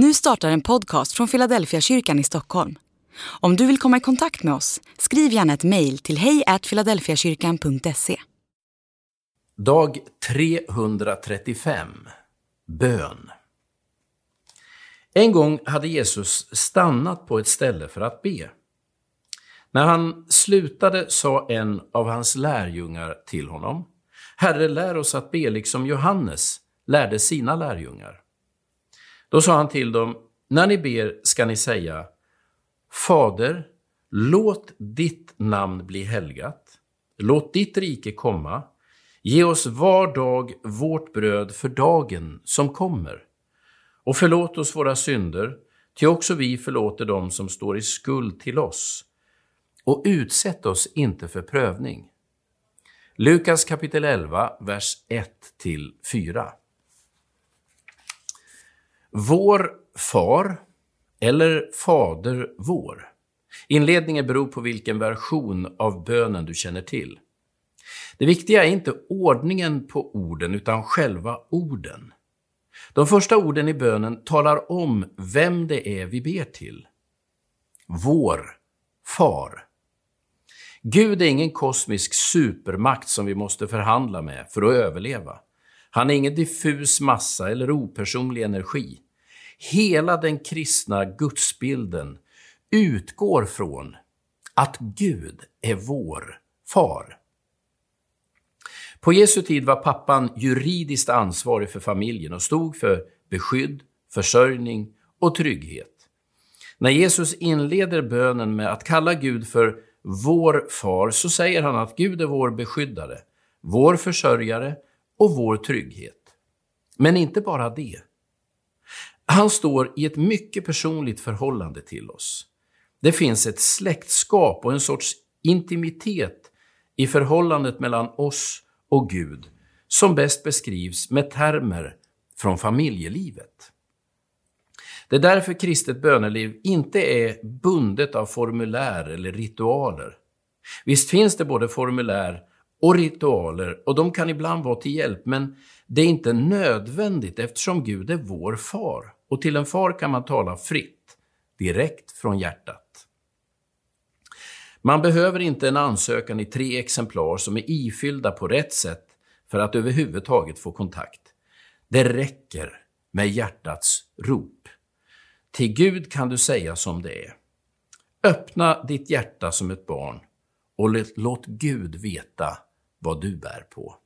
Nu startar en podcast från Philadelphia kyrkan i Stockholm. Om du vill komma i kontakt med oss, skriv gärna ett mejl till hejfiladelfiakyrkan.se. Dag 335 Bön En gång hade Jesus stannat på ett ställe för att be. När han slutade sa en av hans lärjungar till honom Herre, lär oss att be liksom Johannes lärde sina lärjungar. Då sa han till dem, när ni ber ska ni säga Fader, låt ditt namn bli helgat. Låt ditt rike komma. Ge oss var dag vårt bröd för dagen som kommer. Och förlåt oss våra synder, ty också vi förlåter dem som står i skuld till oss. Och utsätt oss inte för prövning. Lukas kapitel 11, vers 1-4. Vår far, eller Fader vår. Inledningen beror på vilken version av bönen du känner till. Det viktiga är inte ordningen på orden, utan själva orden. De första orden i bönen talar om vem det är vi ber till. Vår far. Gud är ingen kosmisk supermakt som vi måste förhandla med för att överleva. Han är ingen diffus massa eller opersonlig energi. Hela den kristna gudsbilden utgår från att Gud är vår far. På Jesu tid var pappan juridiskt ansvarig för familjen och stod för beskydd, försörjning och trygghet. När Jesus inleder bönen med att kalla Gud för vår far så säger han att Gud är vår beskyddare, vår försörjare och vår trygghet. Men inte bara det. Han står i ett mycket personligt förhållande till oss. Det finns ett släktskap och en sorts intimitet i förhållandet mellan oss och Gud som bäst beskrivs med termer från familjelivet. Det är därför kristet böneliv inte är bundet av formulär eller ritualer. Visst finns det både formulär och ritualer och de kan ibland vara till hjälp, men det är inte nödvändigt eftersom Gud är vår far och till en far kan man tala fritt, direkt från hjärtat. Man behöver inte en ansökan i tre exemplar som är ifyllda på rätt sätt för att överhuvudtaget få kontakt. Det räcker med hjärtats rop. Till Gud kan du säga som det är. Öppna ditt hjärta som ett barn och låt Gud veta vad du bär på.